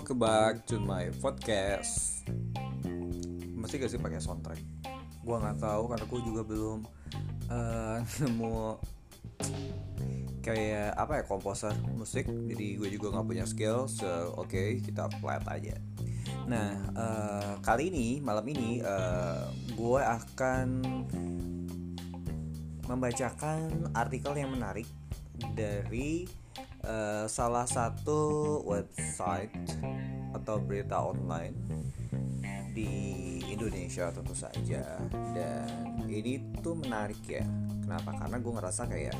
welcome back to my podcast. Mesti gak sih pakai soundtrack? Gua nggak tahu karena gue juga belum uh, nemu kayak apa ya komposer musik. Jadi gue juga nggak punya skill. So oke okay, kita flat aja. Nah uh, kali ini malam ini uh, gue akan membacakan artikel yang menarik dari uh, salah satu website atau berita online di Indonesia tentu saja. Dan ini tuh menarik ya. Kenapa? Karena gue ngerasa kayak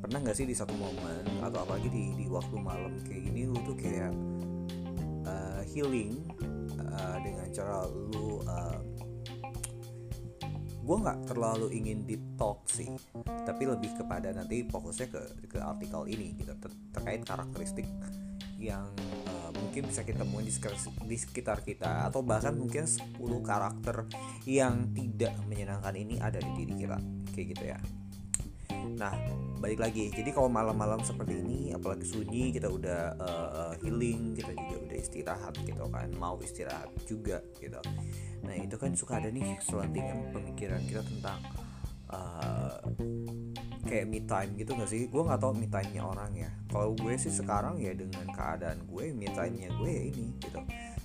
pernah nggak sih di satu momen atau apalagi di di waktu malam kayak gini lu tuh kayak uh, healing uh, dengan cara lu uh, gue nggak terlalu ingin deep talk sih tapi lebih kepada nanti fokusnya ke ke artikel ini gitu ter terkait karakteristik yang uh, mungkin bisa kita temuin di sekitar, di sekitar kita atau bahkan mungkin 10 karakter yang tidak menyenangkan ini ada di diri kita kayak gitu ya Nah, balik lagi. Jadi kalau malam-malam seperti ini, apalagi sunyi, kita udah uh, healing, kita juga udah istirahat gitu kan, mau istirahat juga gitu nah itu kan suka ada nih selentingan pemikiran kita tentang uh, kayak me time gitu gak sih? Gue nggak tahu me time nya orang ya. Kalau gue sih sekarang ya dengan keadaan gue me time nya gue ya ini gitu.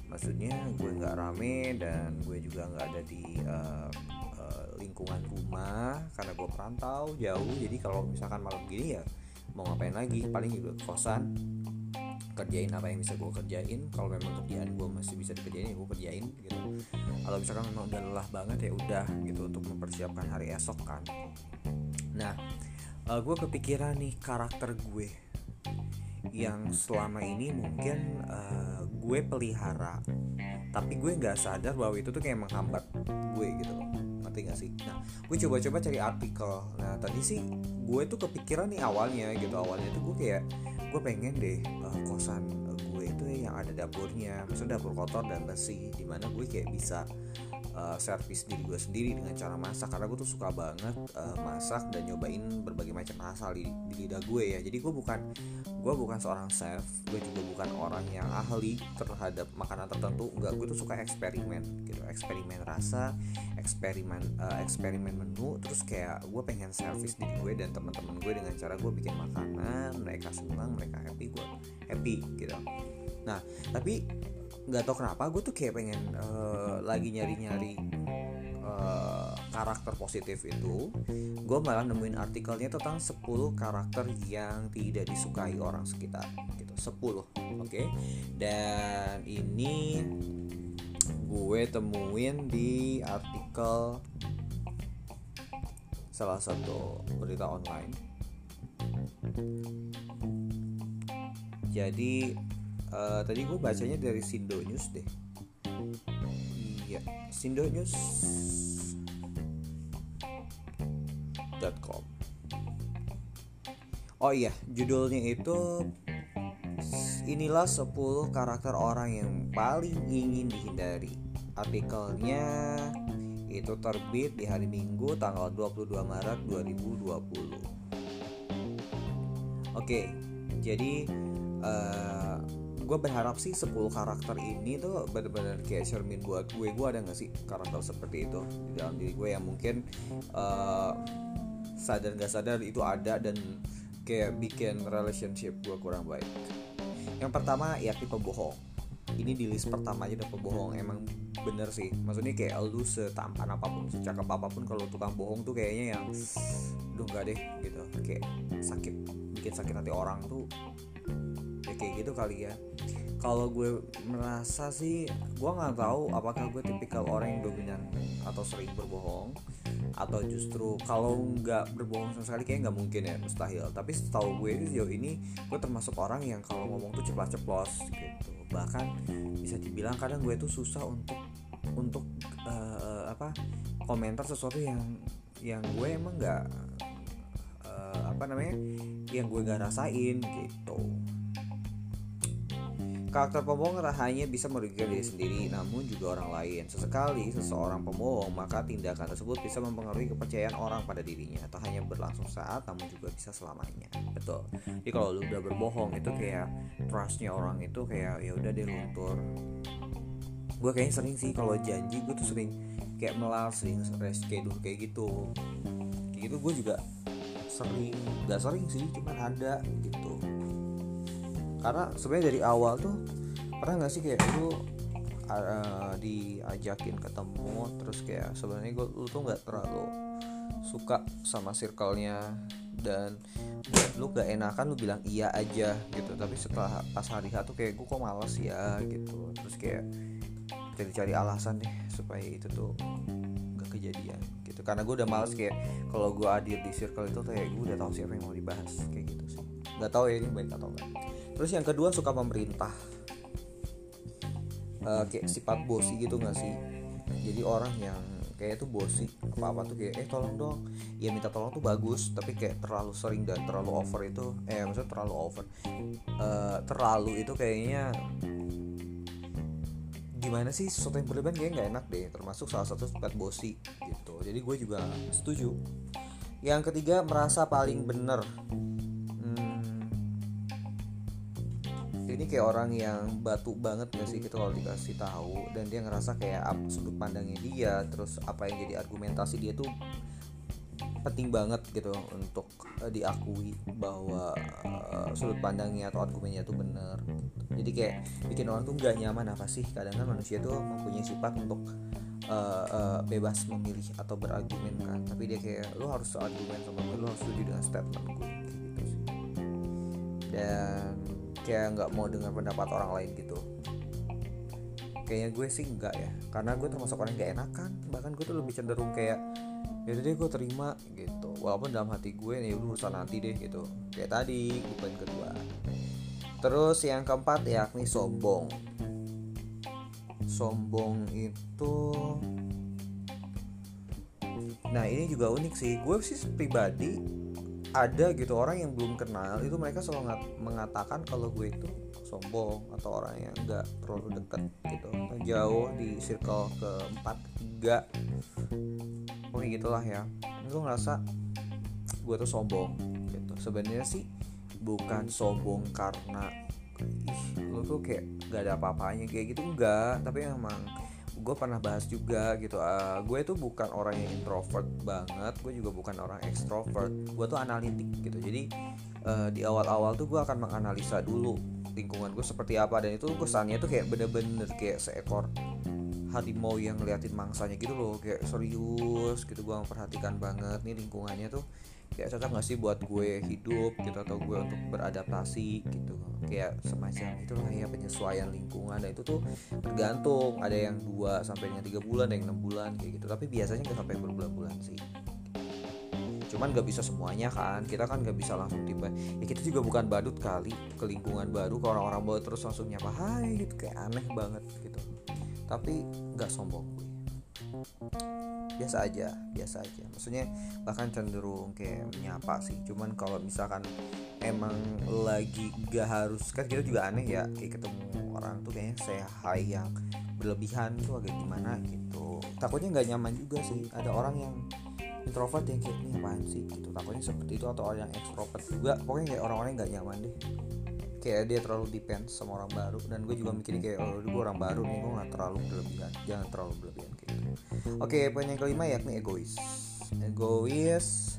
Maksudnya gue nggak rame dan gue juga nggak ada di uh, uh, lingkungan rumah karena gue perantau jauh. Jadi kalau misalkan malam gini ya mau ngapain lagi? Paling juga kosan kerjain apa yang bisa gue kerjain kalau memang kerjaan gue masih bisa dikerjain ya gue kerjain gitu. Kalau misalkan memang udah lelah banget ya udah gitu untuk mempersiapkan hari esok kan. Nah uh, eh, gue kepikiran nih karakter gue. Yang selama ini mungkin uh, gue pelihara tapi gue nggak sadar bahwa itu tuh kayak menghambat gue gitu loh ngerti gak sih? Nah gue coba-coba cari artikel. Nah tadi sih gue tuh kepikiran nih awalnya gitu. Awalnya tuh gue kayak gue pengen deh uh, kosan gue itu yang ada dapurnya. Maksudnya dapur kotor dan bersih di mana gue kayak bisa uh, servis diri gue sendiri dengan cara masak. Karena gue tuh suka banget uh, masak dan nyobain berbagai macam rasa di, di lidah gue ya. Jadi gue bukan gue bukan seorang chef gue juga bukan orang yang ahli terhadap makanan tertentu. Enggak gue tuh suka eksperimen gitu. Eksperimen rasa eksperimen uh, eksperimen menu. Terus kayak gue pengen servis diri gue dan teman-teman gue dengan cara gue bikin makanan. Mereka senang mereka happy gue happy gitu. Nah tapi nggak tau kenapa gue tuh kayak pengen uh, lagi nyari-nyari uh, karakter positif itu gue malah nemuin artikelnya tentang 10 karakter yang tidak disukai orang sekitar gitu 10 oke okay? dan ini gue temuin di artikel salah satu berita online jadi uh, tadi gue bacanya dari Sindo News deh iya Sindo News .com Oh iya, judulnya itu inilah 10 karakter orang yang paling ingin dihindari. Artikelnya itu terbit di hari Minggu tanggal 22 Maret 2020. Oke, jadi uh, gue berharap sih 10 karakter ini tuh benar-benar kayak cermin buat gue. Gue ada gak sih karakter seperti itu di dalam diri gue yang mungkin uh, sadar gak sadar itu ada dan kayak bikin relationship gue kurang baik. Yang pertama yakni pembohong. Ini di list pertama aja udah pembohong. Emang bener sih. Maksudnya kayak lu setampan apa pun, secakap apa pun kalau tukang bohong tuh kayaknya yang duh nggak deh gitu. Kayak sakit, bikin sakit hati orang tuh. Ya kayak gitu kali ya. Kalau gue merasa sih gue nggak tahu apakah gue tipikal orang yang dominan atau sering berbohong atau justru kalau nggak berbohong sama sekali kayak nggak mungkin ya mustahil. Tapi setahu gue sejauh ini gue termasuk orang yang kalau ngomong tuh ceplos-ceplos gitu. Bahkan bisa dibilang kadang gue tuh susah untuk untuk uh, apa komentar sesuatu yang yang gue emang nggak uh, apa namanya yang gue gak rasain gitu Karakter pembohong hanya bisa merugikan diri sendiri, namun juga orang lain. Sesekali seseorang pembohong, maka tindakan tersebut bisa mempengaruhi kepercayaan orang pada dirinya. Tak hanya berlangsung saat, namun juga bisa selamanya. Betul. Jadi kalau lu udah berbohong itu kayak trustnya orang itu kayak ya udah dia luntur. Gue kayaknya sering sih kalau janji gue tuh sering kayak melar, sering reschedule kayak gitu. Kayak gitu gue juga sering, gak sering sih, cuman ada gitu karena sebenarnya dari awal tuh pernah nggak sih kayak lu uh, diajakin ketemu terus kayak sebenarnya gue lu tuh nggak terlalu suka sama circle-nya dan lu gak enakan lu bilang iya aja gitu. Tapi setelah pas hari H tuh kayak gue kok males ya? gitu. Terus kayak cari-cari alasan deh supaya itu tuh gak kejadian gitu. Karena gue udah males kayak kalau gue hadir di circle itu kayak gue udah tahu siapa yang mau dibahas kayak gitu sih. Nggak tahu ya ini baik atau enggak terus yang kedua suka memerintah. Uh, kayak sifat bosi gitu gak sih? Jadi orang yang kayak tuh bosi apa apa tuh kayak eh tolong dong. Ya minta tolong tuh bagus tapi kayak terlalu sering dan terlalu over itu eh maksudnya terlalu over. Uh, terlalu itu kayaknya gimana sih? Sesuatu yang berlebihan kayaknya nggak enak deh termasuk salah satu sifat bosi gitu. Jadi gue juga setuju. Yang ketiga merasa paling bener kayak orang yang batu banget gak sih gitu kalau dikasih tahu? Dan dia ngerasa kayak apa sudut pandangnya dia terus apa yang jadi argumentasi dia tuh penting banget gitu untuk uh, diakui bahwa uh, sudut pandangnya atau argumennya tuh bener. Jadi kayak bikin orang tuh nggak nyaman apa sih? Kadang kan manusia tuh mempunyai sifat untuk uh, uh, bebas memilih atau berargumen kan. Tapi dia kayak lu harus argumen sama gue lu harus setuju dengan statement gue gitu sih. Dan kayak nggak mau dengar pendapat orang lain gitu. Kayaknya gue sih enggak ya karena gue termasuk orang yang gak enakan. Bahkan gue tuh lebih cenderung kayak ya deh gue terima gitu. Walaupun dalam hati gue nih urusan nanti deh gitu. Kayak tadi poin kedua terus yang keempat yakni sombong. Sombong itu nah ini juga unik sih. Gue sih pribadi ada gitu orang yang belum kenal itu mereka selalu mengatakan kalau gue itu sombong atau orang yang enggak terlalu dekat gitu. Jauh di circle keempat ketiga pokoknya gitulah ya. Gue ngerasa gue tuh sombong gitu. Sebenarnya sih bukan sombong karena ih lo tuh kayak gak ada apa-apanya kayak gitu enggak tapi emang gue pernah bahas juga gitu uh, gue tuh bukan orang yang introvert banget gue juga bukan orang extrovert gue tuh analitik gitu. Jadi uh, di awal-awal tuh gue akan menganalisa dulu lingkungan gue seperti apa dan itu kesannya tuh kayak bener-bener kayak seekor harimau yang ngeliatin mangsanya gitu loh kayak serius gitu gue memperhatikan banget nih lingkungannya tuh. Kayak cocok gak sih buat gue hidup gitu atau gue untuk beradaptasi gitu. Kayak semacam itulah ya penyesuaian lingkungan dan itu tuh tergantung. Ada yang dua sampai dengan tiga bulan ada yang enam bulan kayak gitu. Tapi biasanya nggak sampai berbulan-bulan sih cuman gak bisa semuanya kan. Kita kan gak bisa langsung tiba. Ya kita juga bukan badut kali ke lingkungan baru ke orang-orang baru terus langsung nyapa hai gitu. Kayak aneh banget gitu. Tapi nggak sombong gue. Biasa aja biasa aja. Maksudnya bahkan cenderung kayak menyapa sih. Cuman kalau misalkan emang lagi gak harus kan kita juga aneh ya kayak ketemu orang tuh kayaknya saya hai yang berlebihan tuh agak gimana gitu. Takutnya nggak nyaman juga sih. Ada orang yang introvert yang kayak ini apaan sih? Gitu. Takutnya seperti itu atau orang yang extrovert juga. Pokoknya kayak orang-orang nggak nyaman deh. Kayak dia terlalu depend sama orang baru. Dan gue juga mikirin kayak oh gue orang baru nih gue nggak terlalu berlebihan. Jangan terlalu berlebihan kayak gitu. Oke poin yang kelima yakni egois. Egois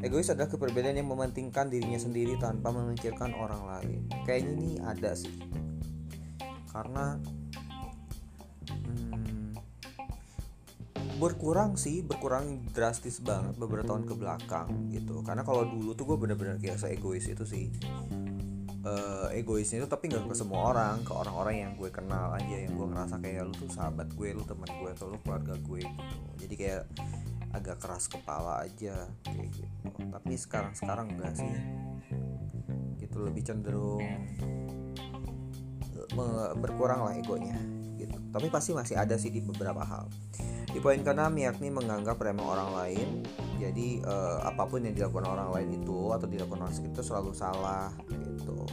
egois adalah kepribadian yang mementingkan dirinya sendiri tanpa memikirkan orang lain. Kayaknya ini ada sih. Karena berkurang sih berkurang drastis banget beberapa tahun ke belakang gitu. Karena kalau dulu tuh gue bener-bener kayak egois itu sih. Uh, egoisnya itu tapi nggak ke semua orang ke orang-orang yang gue kenal aja yang gue ngerasa kayak lu tuh sahabat gue lu teman gue atau lu keluarga gue gitu. Jadi kayak agak keras kepala aja kayak gitu. Tapi sekarang sekarang enggak sih. Gitu lebih cenderung berkurang lah egonya gitu. Tapi pasti masih ada sih di beberapa hal. Di poin keenam yakni menganggap remeh orang lain. Jadi uh, apa pun yang dilakukan orang lain itu atau dilakukan orang sekitar selalu salah gitu.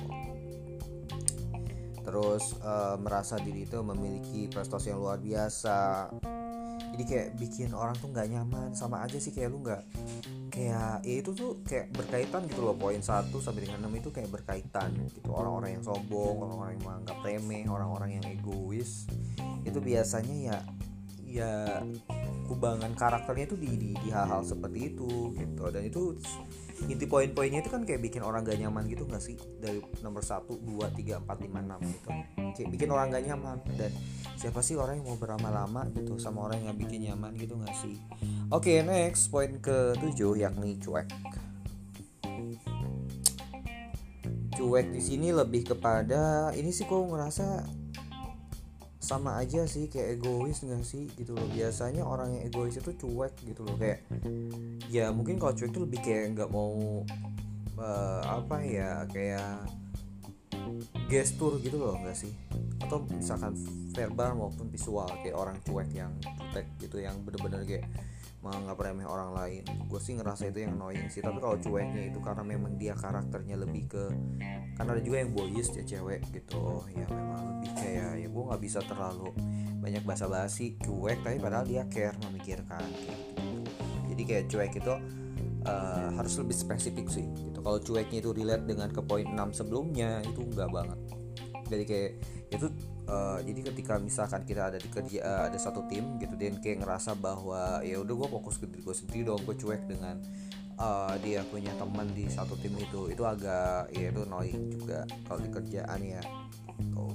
Terus uh, merasa diri itu memiliki prestasi yang luar biasa. Jadi kayak bikin orang tuh nggak nyaman. Sama aja sih kayak lu nggak kayak ya itu tuh kayak berkaitan gitu loh poin satu sampai dengan enam itu kayak berkaitan gitu. Orang-orang yang sombong orang-orang yang menganggap remeh orang-orang yang egois. Itu biasanya ya ya kubangan karakternya di, di di hal-hal seperti itu gitu. Dan itu inti poin-poinnya itu kan kayak bikin orang gak nyaman gitu gak sih? Dari nomor 1, 2, 3, 4, 5, 6 gitu. Kayak bikin orang gak nyaman. Dan siapa sih orang yang mau berlama-lama gitu sama orang yang bikin nyaman gitu gak sih? Oke okay, next. Poin ke 7 yakni cuek. Cuek di sini lebih kepada ini sih kok ngerasa sama aja sih kayak egois gak sih gitu loh. Biasanya orang yang egois itu cuek gitu loh. Kayak ya mungkin kalau cuek itu lebih kayak nggak mau uh, apa ya kayak gestur gitu loh nggak sih? Atau misalkan verbal maupun visual kayak orang cuek yang cuek gitu yang bener-bener kayak menganggap remeh orang lain. Gue sih ngerasa itu yang annoying sih tapi kalau cueknya itu karena memang dia karakternya lebih ke karena ada juga yang boys ya cewek gitu. Ya memang lebih kayak ya gue nggak bisa terlalu banyak basa-basi cuek tapi padahal dia care memikirkan gitu. jadi kayak cuek itu uh, harus lebih spesifik sih gitu. Kalau cueknya itu relate dengan ke poin 6 sebelumnya itu enggak banget jadi kayak itu uh, jadi ketika misalkan kita ada di kerja uh, ada satu tim gitu dan kayak ngerasa bahwa ya udah gue fokus ke diri gue sendiri dong gue cuek dengan uh, dia punya teman di satu tim itu itu agak ya itu annoying juga kalau di kerjaan ya gitu.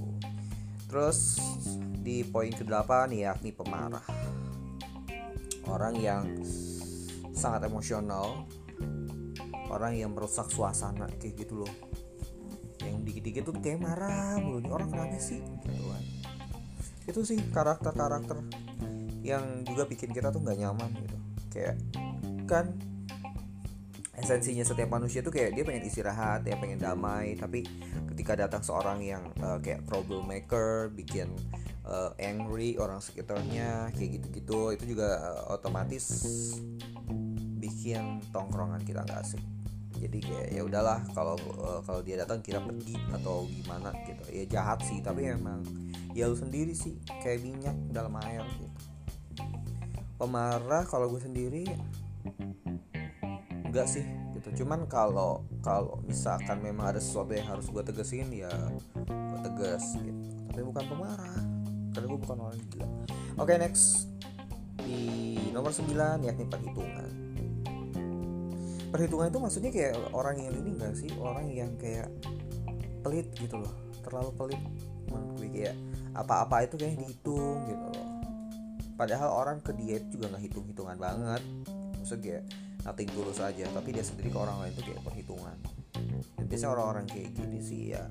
terus di poin ke-8 yakni pemarah orang yang sangat emosional orang yang merusak suasana kayak gitu loh dikit-dikit tuh kayak marah mulu nih orang kenapa sih? Gitu kan itu sih karakter-karakter yang juga bikin kita tuh nggak nyaman gitu. Kayak kan esensinya setiap manusia tuh kayak dia pengen istirahat dia pengen damai tapi ketika datang seorang yang uh, kayak troublemaker bikin uh, angry orang sekitarnya kayak gitu-gitu itu juga uh, otomatis bikin tongkrongan kita nggak asik jadi kayak ya udahlah kalau uh, kalau dia datang kita pergi atau gimana gitu. Ya jahat sih tapi emang ya lu sendiri sih kayak minyak dalam air gitu. Pemarah kalau gue sendiri enggak sih gitu. Cuman kalau kalau misalkan memang ada sesuatu yang harus gue tegesin ya gue tegas gitu. Tapi bukan pemarah karena gue bukan orang gila. Oke okay, next. Di nomor 9 yakni perhitungan perhitungan itu maksudnya kayak orang yang ini enggak sih? Orang yang kayak pelit gitu loh. Terlalu pelit menurut gue. Kayak apa-apa itu kayak dihitung gitu loh. Padahal orang ke dia itu juga nggak hitung hitungan banget. Maksudnya kayak nothing tulus aja tapi dia sendiri ke orang lain itu kayak perhitungan. Dan biasanya orang-orang kayak gini sih ya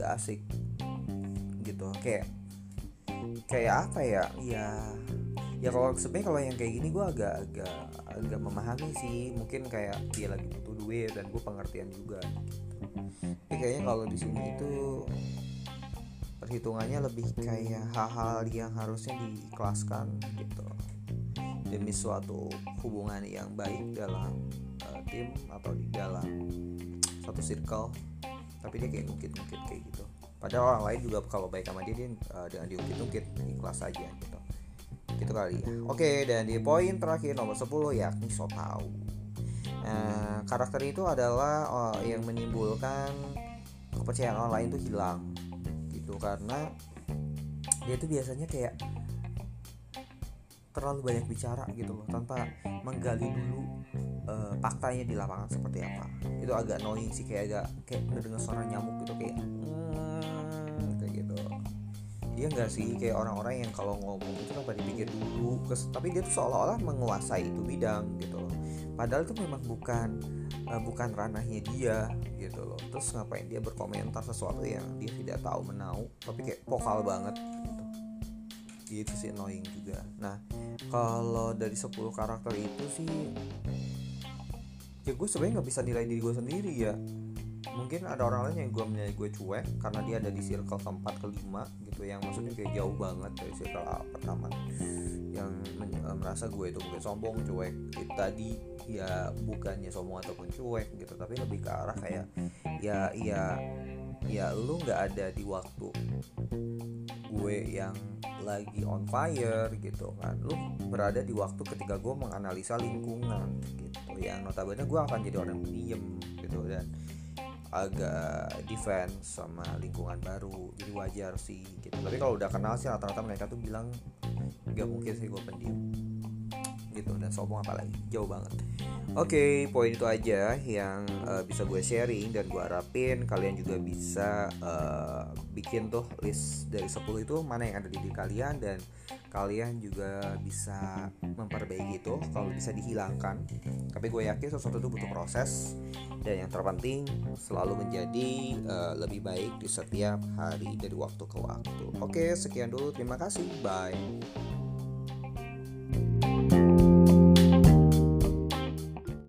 gak asik gitu. Kayak kayak apa ya? Ya ya kalau sebenarnya kalau yang kayak gini gue agak agak agak memahami sih. Mungkin kayak dia lagi butuh duit dan gue pengertian juga gitu. tapi kayaknya kalau di sini itu perhitungannya lebih kayak hal-hal yang harusnya diikhlaskan gitu. Demi suatu hubungan yang baik dalam uh, tim atau di dalam satu circle. Tapi dia kayak ngungkit-ngungkit kayak gitu. Padahal orang lain juga kalau baik sama dia dia uh, dengan diungkit-ungkit ikhlas aja gitu gitu kali ya. Oke dan di poin terakhir nomor 10 yakni so tau nah, karakter itu adalah oh, yang menimbulkan kepercayaan orang lain itu hilang gitu. Karena dia itu biasanya kayak terlalu banyak bicara gitu loh tanpa menggali dulu uh, faktanya di lapangan seperti apa. Itu agak annoying sih kayak agak kayak mendengar suara nyamuk gitu kayak dia nggak sih? Kayak orang-orang yang kalau ngomong itu tanpa dipikir dulu kes, tapi dia tuh seolah-olah menguasai itu bidang gitu loh. Padahal itu memang bukan uh, bukan ranahnya dia gitu loh. Terus ngapain dia berkomentar sesuatu yang dia tidak tahu menau tapi kayak vokal banget gitu. Gitu sih annoying juga. Nah kalau dari 10 karakter itu sih ya gue sebenarnya nggak bisa nilai diri gue sendiri ya mungkin ada orang lain yang gue menilai gue cuek karena dia ada di circle keempat kelima gitu yang maksudnya kayak jauh banget dari circle pertama. Yang uh, merasa gue itu mungkin sombong cuek. Itu tadi ya bukannya sombong ataupun cuek gitu tapi lebih ke arah kayak ya ya ya lu nggak ada di waktu gue yang lagi on fire gitu kan. Lu berada di waktu ketika gue menganalisa lingkungan gitu yang notabene gue akan jadi orang yang pendiam gitu dan agak defense sama lingkungan baru jadi wajar sih gitu. Tapi kalau udah kenal sih rata-rata mereka tuh bilang nggak mungkin sih gue pendiam. Gitu dan sombong apalagi jauh banget. Oke okay, poin itu aja yang uh, bisa gue sharing dan gue harapin kalian juga bisa uh, bikin tuh list dari 10 itu mana yang ada di diri kalian dan kalian juga bisa memperbaiki itu kalau bisa dihilangkan. Tapi gue yakin sesuatu itu butuh proses dan yang terpenting selalu menjadi uh, lebih baik di setiap hari dari waktu ke waktu. Oke sekian dulu. Terima kasih. Bye